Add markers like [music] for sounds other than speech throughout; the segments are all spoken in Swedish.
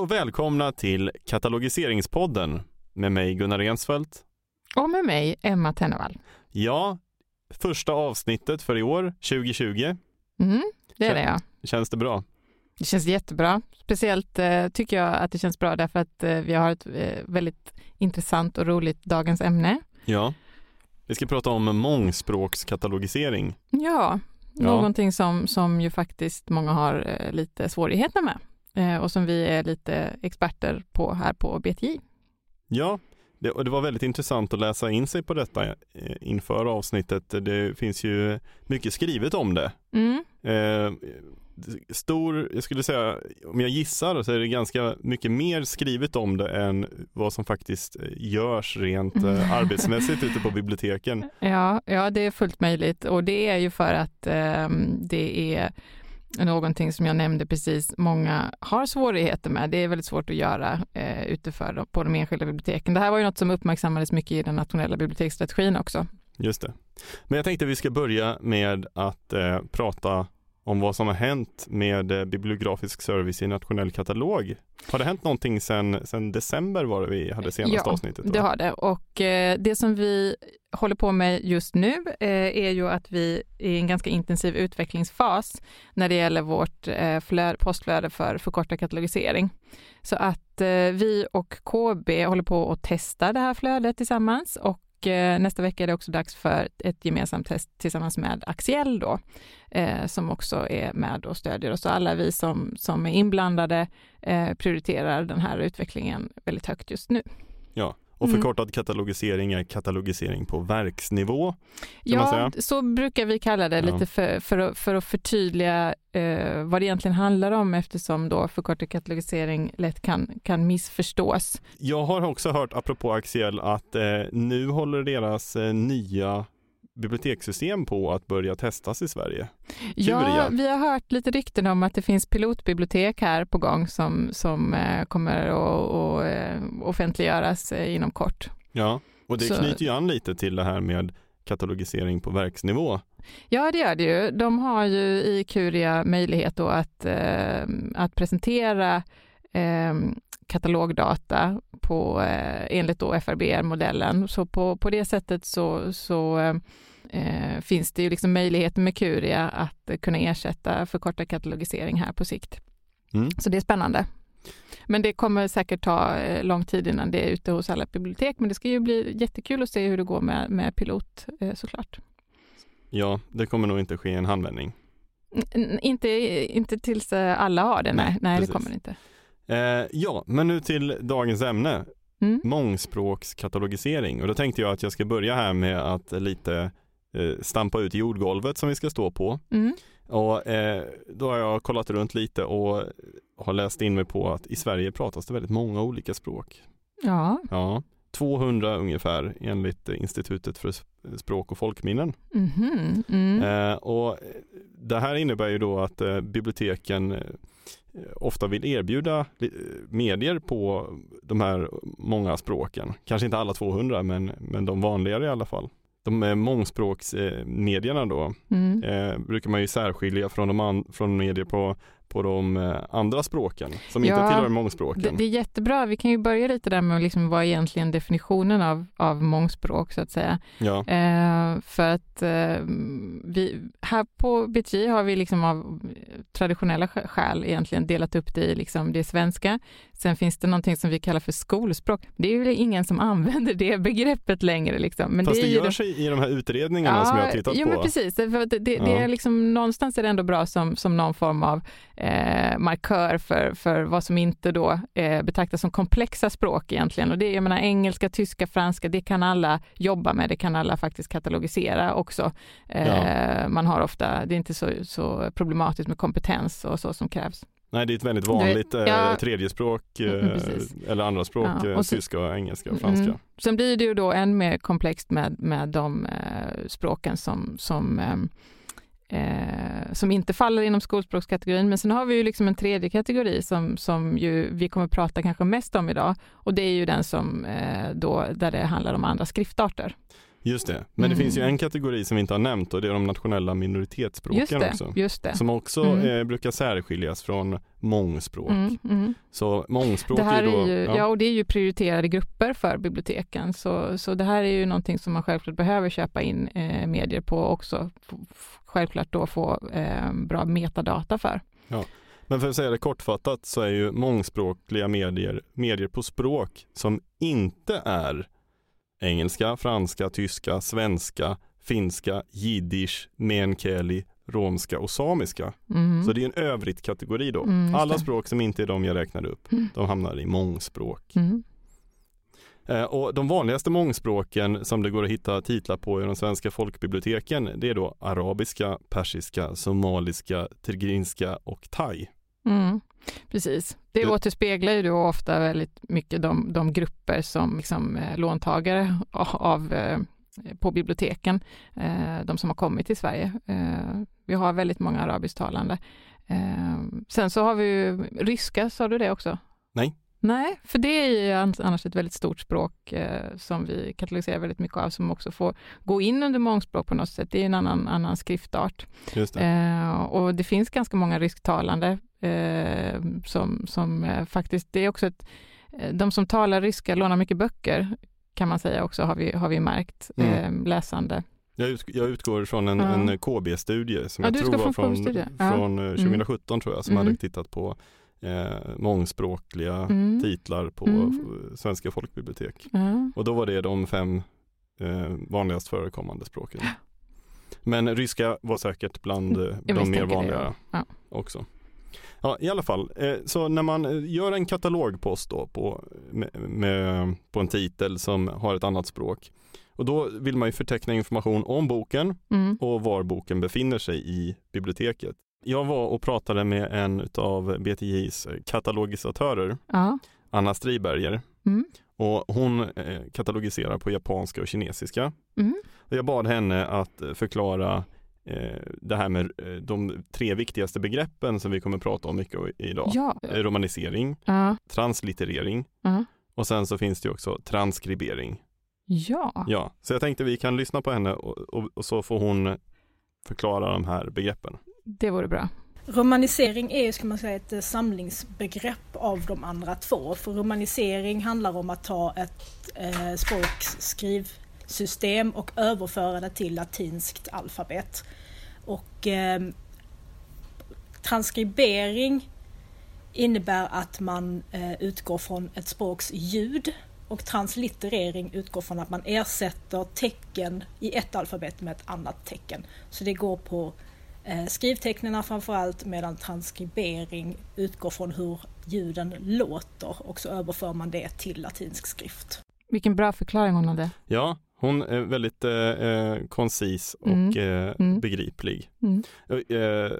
och välkomna till Katalogiseringspodden med mig Gunnar Rensfeldt. Och med mig Emma Tennevall. Ja, första avsnittet för i år, 2020. Mm, det är det ja. Känns det bra? Det känns jättebra. Speciellt eh, tycker jag att det känns bra därför att eh, vi har ett eh, väldigt intressant och roligt dagens ämne. Ja, vi ska prata om mångspråkskatalogisering. Ja, Ja. någonting som, som ju faktiskt många har eh, lite svårigheter med och som vi är lite experter på här på BTI. Ja, det, och det var väldigt intressant att läsa in sig på detta eh, inför avsnittet. Det finns ju mycket skrivet om det. Mm. Eh, stor, jag skulle säga, om jag gissar så är det ganska mycket mer skrivet om det än vad som faktiskt eh, görs rent eh, arbetsmässigt ute på [laughs] biblioteken. Ja, ja, det är fullt möjligt och det är ju för att eh, det är någonting som jag nämnde precis, många har svårigheter med. Det är väldigt svårt att göra eh, utifrån på de enskilda biblioteken. Det här var ju något som uppmärksammades mycket i den nationella biblioteksstrategin också. Just det. Men jag tänkte vi ska börja med att eh, prata om vad som har hänt med eh, bibliografisk service i nationell katalog. Har det hänt någonting sedan sen december var det vi hade senaste Ja, avsnittet? va? Det har det och eh, det som vi håller på med just nu eh, är ju att vi är i en ganska intensiv utvecklingsfas när det gäller vårt eh, flö- postflöde för förkortad katalogisering. Så att vi och KB håller på att testa det här flödet tillsammans och eh, nästa vecka är det också dags för ett gemensamt test tillsammans med Axiell då, eh, som också är med och stödjer oss. Så alla vi som, som är inblandade eh, prioriterar den här utvecklingen väldigt högt just nu. Och Mm. förkortad katalogisering är katalogisering på verksnivå. Ja, så brukar vi kalla det Ja. lite för, för, att, för att förtydliga eh, vad det egentligen handlar om eftersom då förkortad katalogisering lätt kan, kan missförstås. Jag har också hört, apropå Axiell, att eh, nu håller deras eh, nya bibliotekssystem på att börja testas i Sverige. Ja, vi har hört lite rykten om att det finns pilotbibliotek här på gång som, som eh, kommer att eh, offentliggöras eh, inom kort. Ja, och det Så- knyter ju an lite till det här med katalogisering på verksnivå. Ja, det gör det ju. De har ju i Curia möjlighet då att, eh, att presentera eh, katalogdata på, eh, enligt då FRBR-modellen. Så på, på det sättet så, så eh, finns det ju liksom möjligheter med Curia att kunna ersätta förkortad katalogisering här på sikt. Mm. Så det är spännande. Men det kommer säkert ta eh, lång tid innan det är ute hos alla bibliotek, men det ska ju bli jättekul att se hur det går med, med pilot eh, såklart. Ja, det kommer nog inte ske i en handvändning. N- Inte, inte tills eh, alla har det, nej. Nej, Nej, det kommer det inte. Eh, ja, men nu till dagens ämne, Mm. mångspråkskatalogisering. Och då tänkte jag att jag ska börja här med att lite stampa ut jordgolvet som vi ska stå på. Mm. Och eh, då har jag kollat runt lite och har läst in mig på att i Sverige pratas det väldigt många olika språk. Ja. Ja, 200 ungefär enligt eh, Institutet för sp- språk och folkminnen. Mhm. Mm. Eh, och det här innebär ju då att eh, biblioteken eh, ofta vill erbjuda li- medier på de här många språken. Kanske inte alla 200 men, men de vanligare i alla fall. De mångspråksmedierna då Mm. eh, brukar man ju särskilja från, de an- från medier på, på de eh, andra språken som inte Ja, tillhör Det, mångspråken. det är jättebra. Vi kan ju börja lite där med liksom vad är egentligen definitionen av, av mångspråk så att säga. Ja, Eh, för att eh, vi, här på BTJ har vi liksom av traditionella skä- skäl egentligen delat upp det i liksom det svenska. Sen finns det någonting som vi kallar för skolspråk. Det är ju ingen som [laughs] använder det begreppet längre. Liksom. Men Fast det, det, ju görs i, de här utredningarna som jag har tittat jo, på. men precis. Att det, det, det Ja. är liksom, någonstans är det ändå bra som, som någon form av eh, markör för, för vad som inte då eh, betraktas som komplexa språk egentligen. Och det, är, jag menar, engelska, tyska, franska, det kan alla jobba med. Det kan alla faktiskt katalogisera också. Eh, Man har ofta, det är inte så, så problematiskt med kompetens och så som krävs. Nej, det är ett väldigt vanligt eh, ja. tredjespråk eh, Mm, precis. eller andra språk, Ja, eh, och så- tyska, och engelska och franska. Mm. Sen blir det ju då än mer komplext med, med de eh, språken som, som, eh, som inte faller inom skolspråkskategorin. Men sen har vi ju liksom en tredje kategori som, som ju vi kommer prata kanske mest om idag. Och det är ju den som eh, då, där det handlar om andra skriftarter. Just det, men Mm. det finns ju en kategori som vi inte har nämnt och det är de nationella Just minoritetsspråken det, också. just det. Som också Mm. eh, brukar särskiljas från mångspråk. Mm, mm. Så mångspråk Det här är då, är ju, ja, ja. och det är ju prioriterade grupper för biblioteken, så, så det här är ju någonting som man självklart behöver köpa in eh, medier på och också självklart då få eh, bra metadata för. Men för att säga det kortfattat så är ju mångspråkliga medier medier på språk som inte är engelska, franska, tyska, svenska, finska, jiddisch, meänkieli, romska och samiska. Mm. Så det är en övrigt kategori då. Mm, Alla språk som inte är de jag räknade upp, Mm. de hamnar i mångspråk. Mm. Eh, Och de vanligaste mångspråken som det går att hitta titlar på i de svenska folkbiblioteken det är då arabiska, persiska, somaliska, tigrinska och thai. Mm. Precis. Det Det- återspeglar ju då ofta väldigt mycket de, de grupper som liksom, eh, låntagare av, eh, på biblioteken, eh, de som har kommit till Sverige. Eh, vi har väldigt många arabisktalande. Eh, sen så har vi ju ryska, sa du det också? Nej. Nej, för det är ju an- annars ett väldigt stort språk eh, som vi katalogiserar väldigt mycket av, som också får gå in under mångspråk på något sätt. Det är en annan, annan skriftart. Det. Eh, och det finns ganska många rysktalande eh, som, som eh, faktiskt, det är också ett, eh, de som talar ryska lånar mycket böcker kan man säga också har vi, har vi märkt, Mm. eh, läsande. Jag, ut, jag utgår från en, Ja. en KB-studie som Ja, jag tror utgår var från från. Ja. från eh, 2017 tror jag, som Mm. hade tittat på eh, mångspråkliga Mm. titlar på Mm. svenska folkbibliotek. Ja. Och då var det de fem eh, vanligast förekommande språken. Men ryska var säkert bland eh, de misstänker mer det, vanliga ja. också. Ja, i alla fall. Eh, så när man eh, gör en katalogpost då på, med, med, på en titel som har ett annat språk och då vill man ju förteckna information om boken Mm. och var boken befinner sig i biblioteket. Jag var och pratade med en av BTJs katalogisatörer, Ja. Anna Striberger, Mm. och hon eh, katalogiserar på japanska och kinesiska. Mm. Jag bad henne att förklara det här med eh, de tre viktigaste begreppen som vi kommer prata om mycket idag. Ja. Eh, Romanisering, Ja. translitterering Ja. och sen så finns det också transkribering. Ja. Ja, så jag tänkte vi kan lyssna på henne och, och, och så får hon förklara de här begreppen. det vore bra. Romanisering är ju, ska man säga, ett eh, samlingsbegrepp av de andra två. För romanisering handlar om att ta ett eh, språkskrivsystem och överföra det till latinskt alfabet. Och eh, transkribering innebär att man eh, utgår från ett språks ljud och translitterering utgår från att man ersätter tecken i ett alfabet med ett annat tecken. Så det går på eh, skrivtecknen framförallt medan transkribering utgår från hur ljuden låter och så överför man det till latinsk skrift. Vilken bra förklaring hon hade. Ja, hon är väldigt eh, eh, koncis och Mm. eh, Mm. begriplig. Mm. Eh,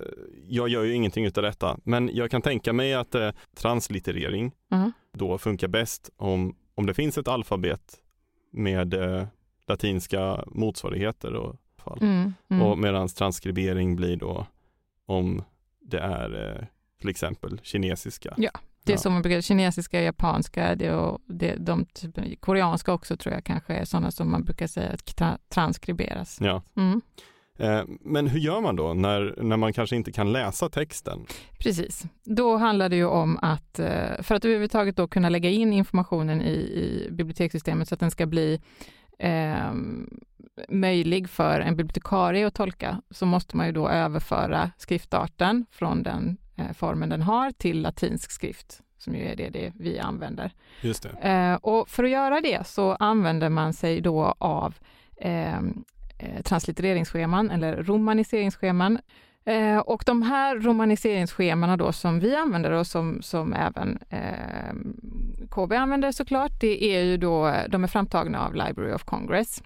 jag gör ju ingenting utav detta, men jag kan tänka mig att translitterering Ja. då funkar bäst om, om det finns ett alfabet med latinska motsvarigheter och fall. Mm. Mm. Och medan transkribering blir då om det är till exempel kinesiska. Ja, Det är Ja. som man brukar, kinesiska, japanska, det och det, de typen, koreanska också tror jag kanske är sådana som man brukar säga att tra, transkriberas. Ja. Mm. Eh, men hur gör man då när, när man kanske inte kan läsa texten? Precis. Då handlar det ju om att eh, för att överhuvudtaget då kunna lägga in informationen i, i bibliotekssystemet så att den ska bli eh, möjlig för en bibliotekarie att tolka så måste man ju då överföra skriftarten från den formen den har till latinsk skrift som ju är det, det vi använder. Just det. Eh, och för att göra det så använder man sig då av eh, eh, translittereringsscheman eller romaniseringsscheman. Eh, och de här romaniseringsschemana då som vi använder och som, som även eh, KB använder såklart, det är ju då, de är framtagna av Library of Congress.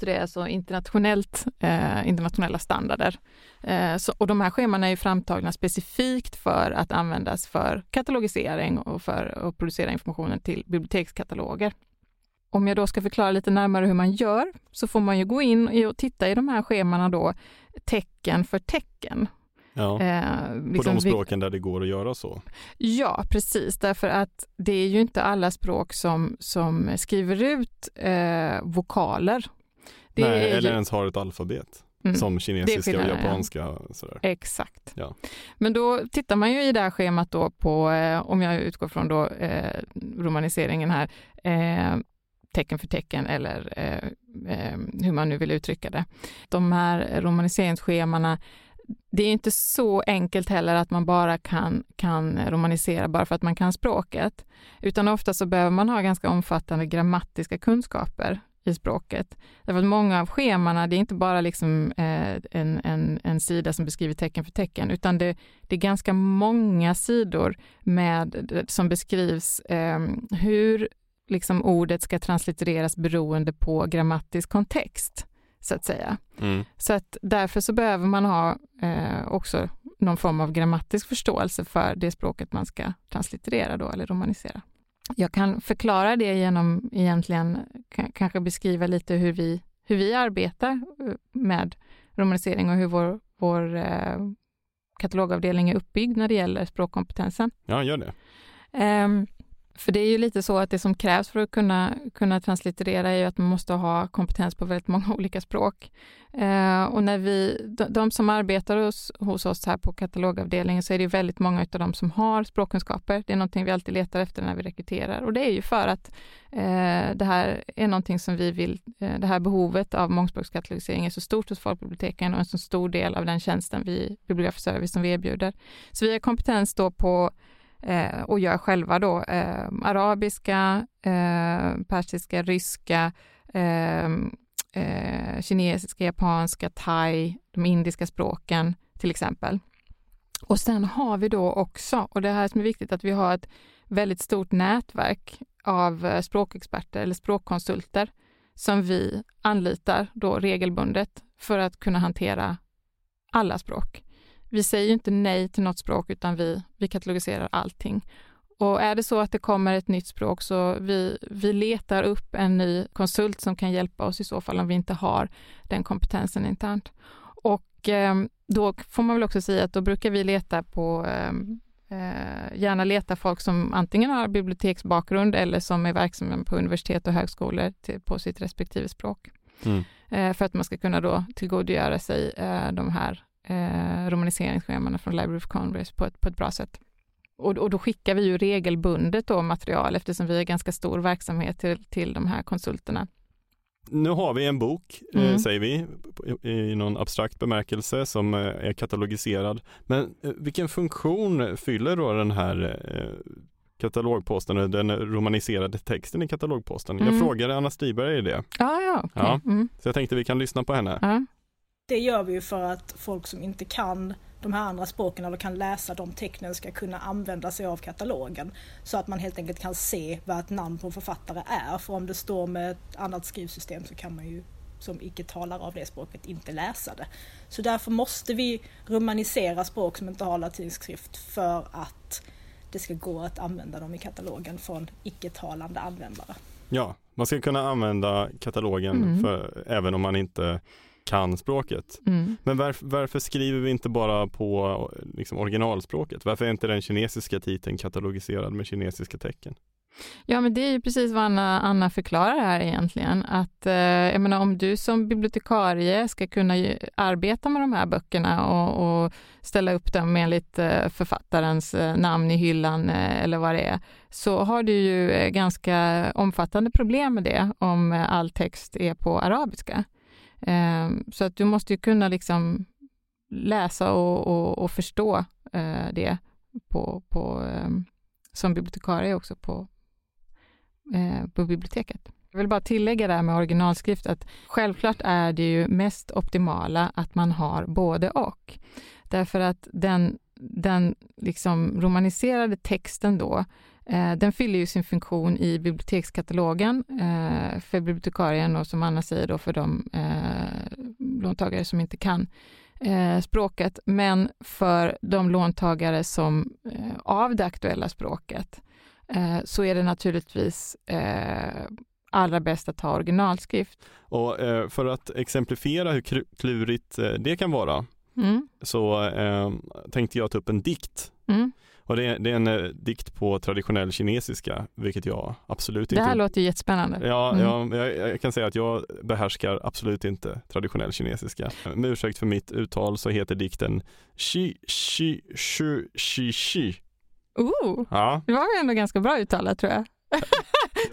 Så det är alltså internationellt, eh, internationella standarder. Eh, så, och de här scheman är ju framtagna specifikt för att användas för katalogisering och för att producera informationen till bibliotekskataloger. Om jag då ska förklara lite närmare hur man gör så får man ju gå in och titta i de här schemana då tecken för tecken. Ja. Eh, På liksom de vi- språken där det går att göra så. Ja, precis, därför att det är ju inte alla språk som, som skriver ut eh, vokaler. Nej, eller ju- ens har ett alfabet Mm. som kinesiska och ja. japanska. Och sådär. Exakt. Ja. Men då tittar man ju i det här schemat då på, eh, om jag utgår från då eh, romaniseringen här, eh, tecken för tecken eller eh, eh, hur man nu vill uttrycka det. De här romaniseringsschemana, det är inte så enkelt heller att man bara kan, kan romanisera bara för att man kan språket, utan ofta så behöver man ha ganska omfattande grammatiska kunskaper i språket. Därför att många av schemana, det är inte bara liksom eh, en, en, en sida som beskriver tecken för tecken, utan det, det är ganska många sidor med, som beskrivs eh, hur liksom ordet ska translittereras beroende på grammatisk kontext, så att säga. Mm. Så att därför så behöver man ha eh, också någon form av grammatisk förståelse för det språket man ska translitterera då, eller romanisera. Jag kan förklara det genom egentligen kanske beskriva lite hur vi, hur vi arbetar eh, med romanisering och hur vår, vår eh, katalogavdelning är uppbyggd när det gäller språkkompetensen. Ja, gör det. Ehm, för det är ju lite så att det som krävs för att kunna, kunna translitterera är ju att man måste ha kompetens på väldigt många [laughs] olika språk. Eh, och när vi, de, de som arbetar hos, hos oss här på katalogavdelningen så är det väldigt många av dem som har språkkunskaper. Det är någonting vi alltid letar efter när vi rekryterar och det är ju för att eh, det här är någonting som vi vill, eh, det här behovet av mångspråkskatalogisering är så stort hos folkbiblioteken och en så stor del av den tjänsten vi, bibliografisk service som vi erbjuder. Så vi har kompetens då på eh, och gör själva då eh, arabiska, eh, persiska, ryska, eh, eh, kinesiska, japanska, thai, de indiska språken till exempel. Och sen har vi då också, och det här som är viktigt, att vi har ett väldigt stort nätverk av eh, språkexperter eller språkkonsulter som vi anlitar då regelbundet för att kunna hantera alla språk. Vi säger ju inte nej till något språk utan vi, vi katalogiserar allting. Och är det så att det kommer ett nytt språk så vi, vi letar upp en ny konsult som kan hjälpa oss i så fall om vi inte har den kompetensen internt. Och eh, då får man väl också säga att då brukar vi leta på eh, eh, gärna leta folk som antingen har biblioteksbakgrund eller som är verksamma på universitet och högskolor till, på sitt respektive språk. Mm. Eh, för att man ska kunna då tillgodogöra sig eh, de här eh, romaniseringsschemana från Library of Congress på ett, på ett bra sätt. Och, och då skickar vi ju regelbundet då material eftersom vi är ganska stor verksamhet till, till de här konsulterna. Nu har vi en bok, eh, Mm. säger vi, i, i någon abstrakt bemärkelse som eh, är katalogiserad. Men eh, vilken funktion fyller då den här eh, katalogposten, eller den romaniserade texten i katalogposten? Jag Mm. frågade Anna Stiberg det, Ja, ja, okej. Ja. Mm, så jag tänkte vi kan lyssna på henne. ja. Det gör vi ju för att folk som inte kan de här andra språken eller kan läsa de tecknen ska kunna använda sig av katalogen. Så att man helt enkelt kan se vad ett namn på en författare är. För om det står med ett annat skrivsystem så kan man ju som icke-talare av det språket inte läsa det. Så därför måste vi romanisera språk som inte har latinsk skrift för att det ska gå att använda dem i katalogen från icke-talande användare. Ja, man ska kunna använda katalogen Mm. för, även om man inte kan språket. Mm. Men varför, varför skriver vi inte bara på liksom, originalspråket? Varför är inte den kinesiska titeln katalogiserad med kinesiska tecken? Ja, men det är ju precis vad Anna, Anna förklarar här egentligen. Att, eh, jag menar, om du som bibliotekarie ska kunna arbeta med de här böckerna och, och ställa upp dem enligt eh, författarens eh, namn i hyllan eh, eller vad det är, så har du ju eh, ganska omfattande problem med det om eh, all text är på arabiska. Eh, så att du måste ju kunna liksom läsa och, och, och förstå eh, det på, på, eh, som bibliotekarie också på, eh, på biblioteket. Jag vill bara tillägga det här med originalskrift att självklart är det ju mest optimala att man har både och. Därför att den, den liksom romaniserade texten då, den fyller ju sin funktion i bibliotekskatalogen eh, för bibliotekarien och som Anna säger då för de eh, låntagare som inte kan eh, språket, men för de låntagare som eh, av det aktuella språket eh, så är det naturligtvis eh, allra bäst att ha originalskrift. Och eh, för att exemplifiera hur klurigt eh, det kan vara Mm, så eh, tänkte jag ta upp en dikt. mm, Och det är, det är en eh, dikt på traditionell kinesiska, vilket jag absolut Det inte... här låter ju jättespännande. Ja, Mm. ja jag, jag kan säga att jag behärskar absolut inte traditionell kinesiska. Med ursäkt för mitt uttal så heter dikten Shi Shi Shu Shi Shi. Oh, Ja, det var ändå ganska bra uttalat tror jag.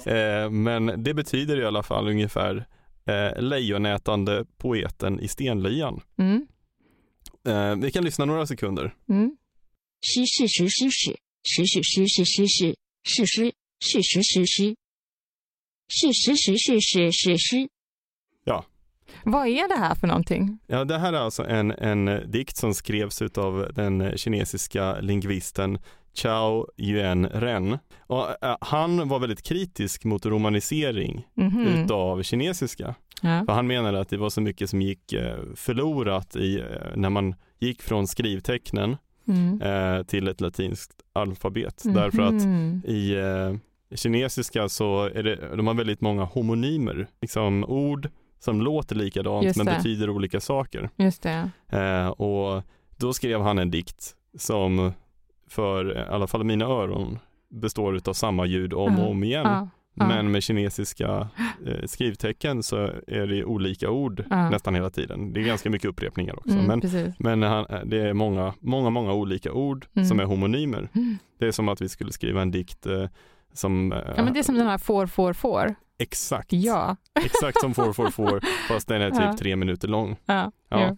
[laughs] eh, men det betyder i alla fall ungefär eh, lejonätande poeten i stenlyan. Mm. Eh, vi kan lyssna några sekunder. Mm. 诗是实施史，实是诗是诗是是诗是实实诗，是实实是是是诗。 Vad är det här för någonting? Ja, det här är alltså en, en eh, dikt som skrevs av den eh, kinesiska lingvisten Chao Yuan Ren. Och, eh, han var väldigt kritisk mot romanisering Mhm. utav kinesiska. Ja. För han menade att det var så mycket som gick eh, förlorat i, eh, när man gick från skrivtecknen Mm. eh, till ett latinskt alfabet. Därför att Mhm. i eh, kinesiska så är det, de har väldigt många homonymer, liksom ord som låter likadant Just men det. betyder olika saker. Just det. Eh, och då skrev han en dikt som för i alla fall mina öron består av samma ljud om och om igen. Ja. Ja. Men med kinesiska eh, skrivtecken så är det olika ord Ja. nästan hela tiden. Det är ganska mycket upprepningar också. Mm, Men, precis. men han, eh, det är många, många, många olika ord Mm. som är homonymer. Mm. Det är som att vi skulle skriva en dikt eh, som eh, Ja, men det är som den här får, får, får. exakt, Ja. exakt som får, får, får [laughs] fast den är typ Ja. tre minuter lång. Ja. Ja.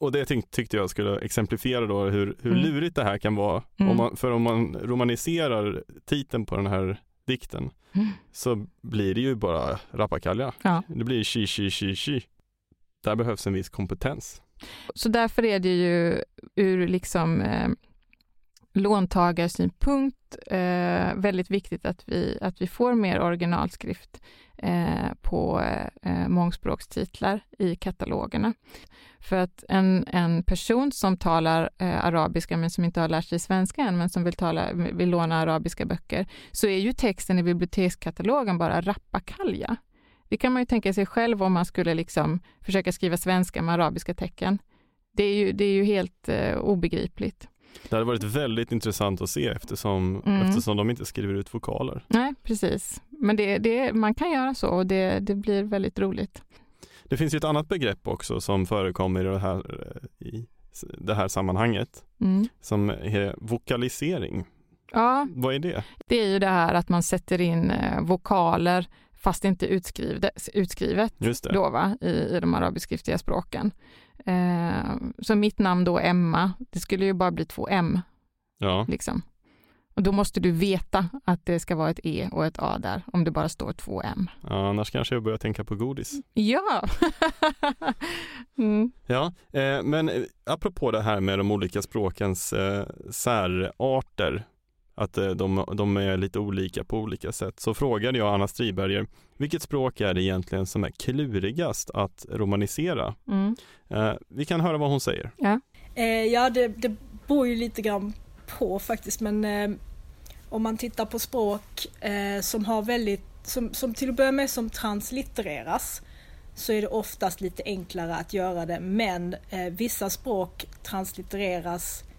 Och det tyck- tyckte jag skulle exemplifiera då hur, hur Mm. lurigt det här kan vara. Mm. Om man, för om man romaniserar titeln på den här dikten Mm. så blir det ju bara rappakalja. Ja. Det blir shi, shi, shi, shi. Där behövs en viss kompetens. Så därför är det ju ur liksom eh, låntagarsynpunkt eh, väldigt viktigt att vi, att vi får mer originalskrift eh, på eh, mångspråkstitlar i katalogerna. För att en, en person som talar eh, arabiska men som inte har lärt sig svenska än men som vill, tala, vill låna arabiska böcker så är ju texten i bibliotekskatalogen bara rappakalja. Det kan man ju tänka sig själv om man skulle liksom försöka skriva svenska med arabiska tecken. Det är ju, det är ju helt eh, obegripligt. Det hade varit väldigt intressant att se eftersom, Mm. eftersom de inte skriver ut vokaler. Nej, precis. Men det, det, man kan göra så och det, det blir väldigt roligt. Det finns ju ett annat begrepp också som förekommer i det här, i det här sammanhanget Mm. som är vokalisering. Ja, Vad är det? det är ju det här att man sätter in eh, vokaler fast inte utskrivet, utskrivet det. då, va? I, i de arabiskskriftliga språken. Eh, så mitt namn då, Emma, det skulle ju bara bli två M. Ja. Liksom. Och då måste du veta att det ska vara ett E och ett A där, om det bara står två M. ja, annars kanske jag börjar tänka på godis. Ja! [laughs] mm. Ja, eh, men eh, apropå det här med de olika språkens eh, särarter, att eh, de, de är lite olika på olika sätt, så frågade jag Anna Striberger, vilket språk är det egentligen som är klurigast att romanisera? Mm. Eh, vi kan höra vad hon säger. Eh, ja, det, det beror ju lite grann på faktiskt, men eh, om man tittar på språk eh, som har väldigt, som, som till att börja med som translittereras, så är det oftast lite enklare att göra det, men eh, vissa språk translittereras eh,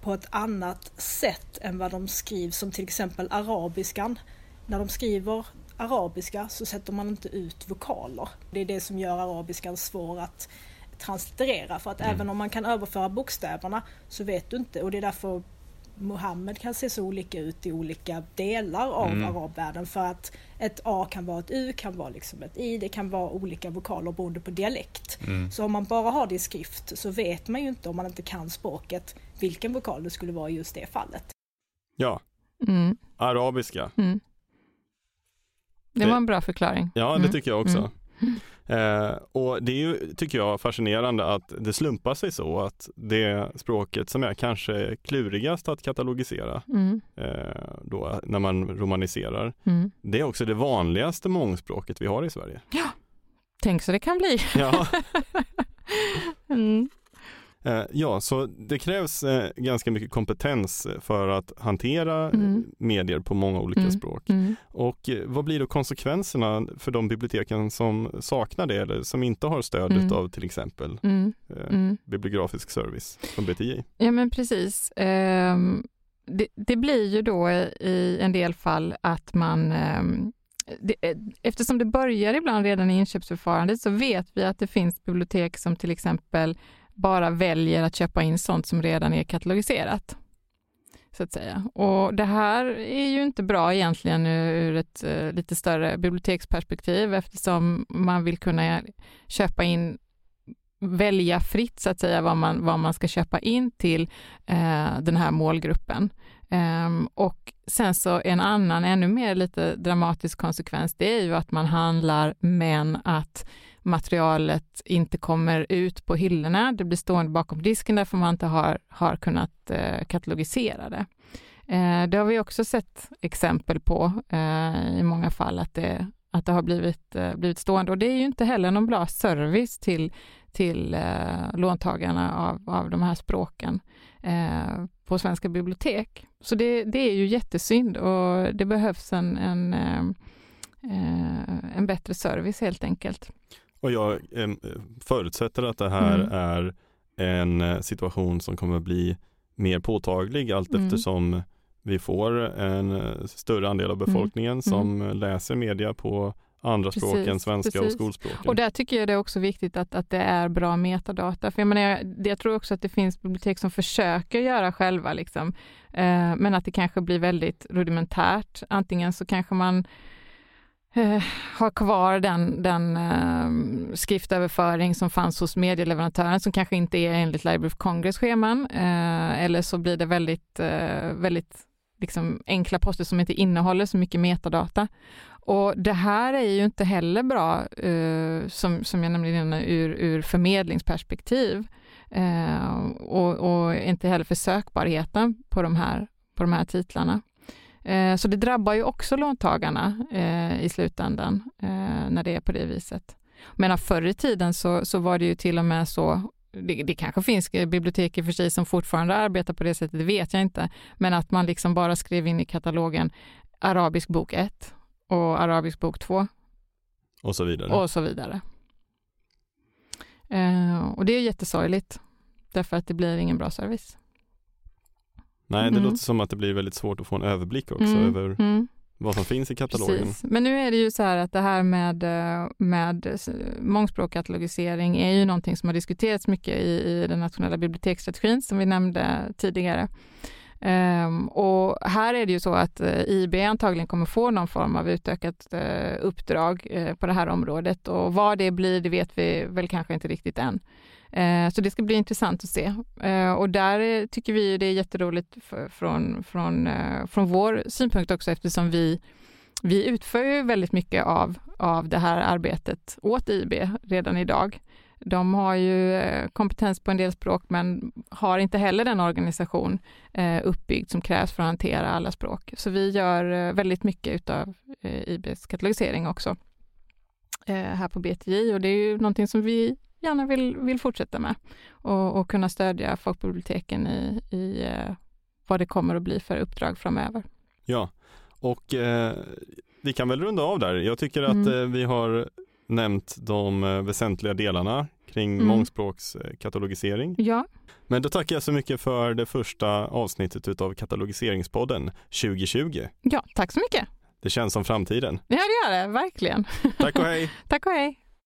på ett annat sätt än vad de skrivs, som till exempel arabiskan. När de skriver arabiska så sätter man inte ut vokaler. Det är det som gör arabiskan svår att translitterera för att Mm. även om man kan överföra bokstäverna så vet du inte och det är därför Mohammed kan se så olika ut i olika delar av Mm. arabvärlden för att ett A kan vara ett U, kan vara liksom ett I, det kan vara olika vokaler beroende på dialekt. Så om man bara har det i skrift så vet man ju inte om man inte kan språket vilken vokal det skulle vara i just det fallet. Ja, Mm. arabiska. Mm. Det Det- var en bra förklaring. Ja, det Mm. tycker jag också. Eh, och det är ju, tycker jag, fascinerande att det slumpar sig så att det språket som är kanske klurigast att katalogisera Mm. eh, då, när man romaniserar, Mm. det är också det vanligaste mångspråket vi har i Sverige. Tänk så det kan bli. Ja, [laughs] Mm. Eh, ja, så det krävs eh, ganska mycket kompetens för att hantera Mm. eh, medier på många olika Mm. språk. Mm. Och eh, vad blir då konsekvenserna för de biblioteken som saknar det eller som inte har stödet Mm. av till exempel Mm. eh, Mm. bibliografisk service från BTI? Ja men precis. Ehm, det, det blir ju då i en del fall att man ehm, det, eftersom det börjar ibland redan i inköpsförfarandet så vet vi att det finns bibliotek som till exempel bara väljer att köpa in sånt som redan är katalogiserat. Så att säga. Och det här är ju inte bra egentligen ur ett eh, lite större biblioteksperspektiv eftersom man vill kunna köpa in välja fritt så att säga vad man, vad man ska köpa in till eh, den här målgruppen. Ehm, och sen så en annan ännu mer lite dramatisk konsekvens det är ju att man handlar men att materialet inte kommer ut på hyllorna. Det blir stående bakom disken därför man inte har, har kunnat eh, katalogisera det. Eh, det har vi också sett exempel på eh, i många fall att det, att det har blivit, eh, blivit stående och det är ju inte heller någon bra service till till eh, låntagarna av, av de här språken eh, på svenska bibliotek. Så det, det är ju jättesynd och det behövs en, en, eh, eh en bättre service helt enkelt. Och jag eh, förutsätter att det här Mm. är en eh, situation som kommer bli mer påtaglig allt Mm. eftersom vi får en eh, större andel av befolkningen som eh, läser media på andra språk Mm. Precis, än svenska och precis. skolspråken. Och där tycker jag det är också viktigt att, att det är bra metadata. För jag, menar, jag, jag tror också att det finns bibliotek som försöker göra själva, liksom. eh, men att det kanske blir väldigt rudimentärt. Antingen så kanske man eh, har kvar den, den eh, skriftöverföring som fanns hos medieleverantören som kanske inte är enligt Library of Congress scheman. Eh, eller så blir det väldigt, eh, väldigt liksom enkla poster som inte innehåller så mycket metadata. Och det här är ju inte heller bra, eh, som, som jag nämnde innan, ur, ur förmedlingsperspektiv. Eh, och, och inte heller för sökbarheten på de här, på de här titlarna. Eh, så det drabbar ju också låntagarna eh, i slutändan eh, när det är på det viset. Men förr i tiden så, så var det ju till och med så det, det kanske finns bibliotek i och för sig som fortfarande arbetar på det sättet, det vet jag inte. Men att man liksom bara skrev in i katalogen arabisk bok 1 och arabisk bok 2 och så vidare. och så vidare. Eh, och det är jättesorgligt därför att det blir ingen bra service. Nej, det Mm. låter som att det blir väldigt svårt att få en överblick också Mm, över mm. vad som finns i katalogen. Precis. Men nu är det ju så här att det här med, eh, med mångspråkkatalogisering är ju någonting som har diskuterats mycket i, i den nationella biblioteksstrategin som vi nämnde tidigare. Ehm, och här är det ju så att eh, IB antagligen kommer få någon form av utökat eh, uppdrag eh, på det här området och vad det blir det vet vi väl kanske inte riktigt än. Så det ska bli intressant att se. Och där tycker vi det är jätteroligt för, från, från, från vår synpunkt också eftersom vi vi utför ju väldigt mycket av, av det här arbetet åt IB redan idag. De har ju eh, kompetens på en del språk men har inte heller den organisation eh, uppbyggd som krävs för att hantera alla språk. Så vi gör eh, väldigt mycket utav eh, IBs katalogisering också här på BTJ och det är ju någonting som vi gärna vill, vill fortsätta med och, och kunna stödja folkbiblioteken i, i vad det kommer att bli för uppdrag framöver. Ja, och eh, vi kan väl runda av där. Jag tycker att Mm. eh, vi har nämnt de väsentliga delarna kring Mm. mångspråkskatalogisering. Ja, Men då tackar jag så mycket för det första avsnittet utav katalogiseringspodden 2020. ja tack så mycket. Det känns som framtiden. Ja, det gör det, verkligen. Tack och hej! [laughs] Tack och hej.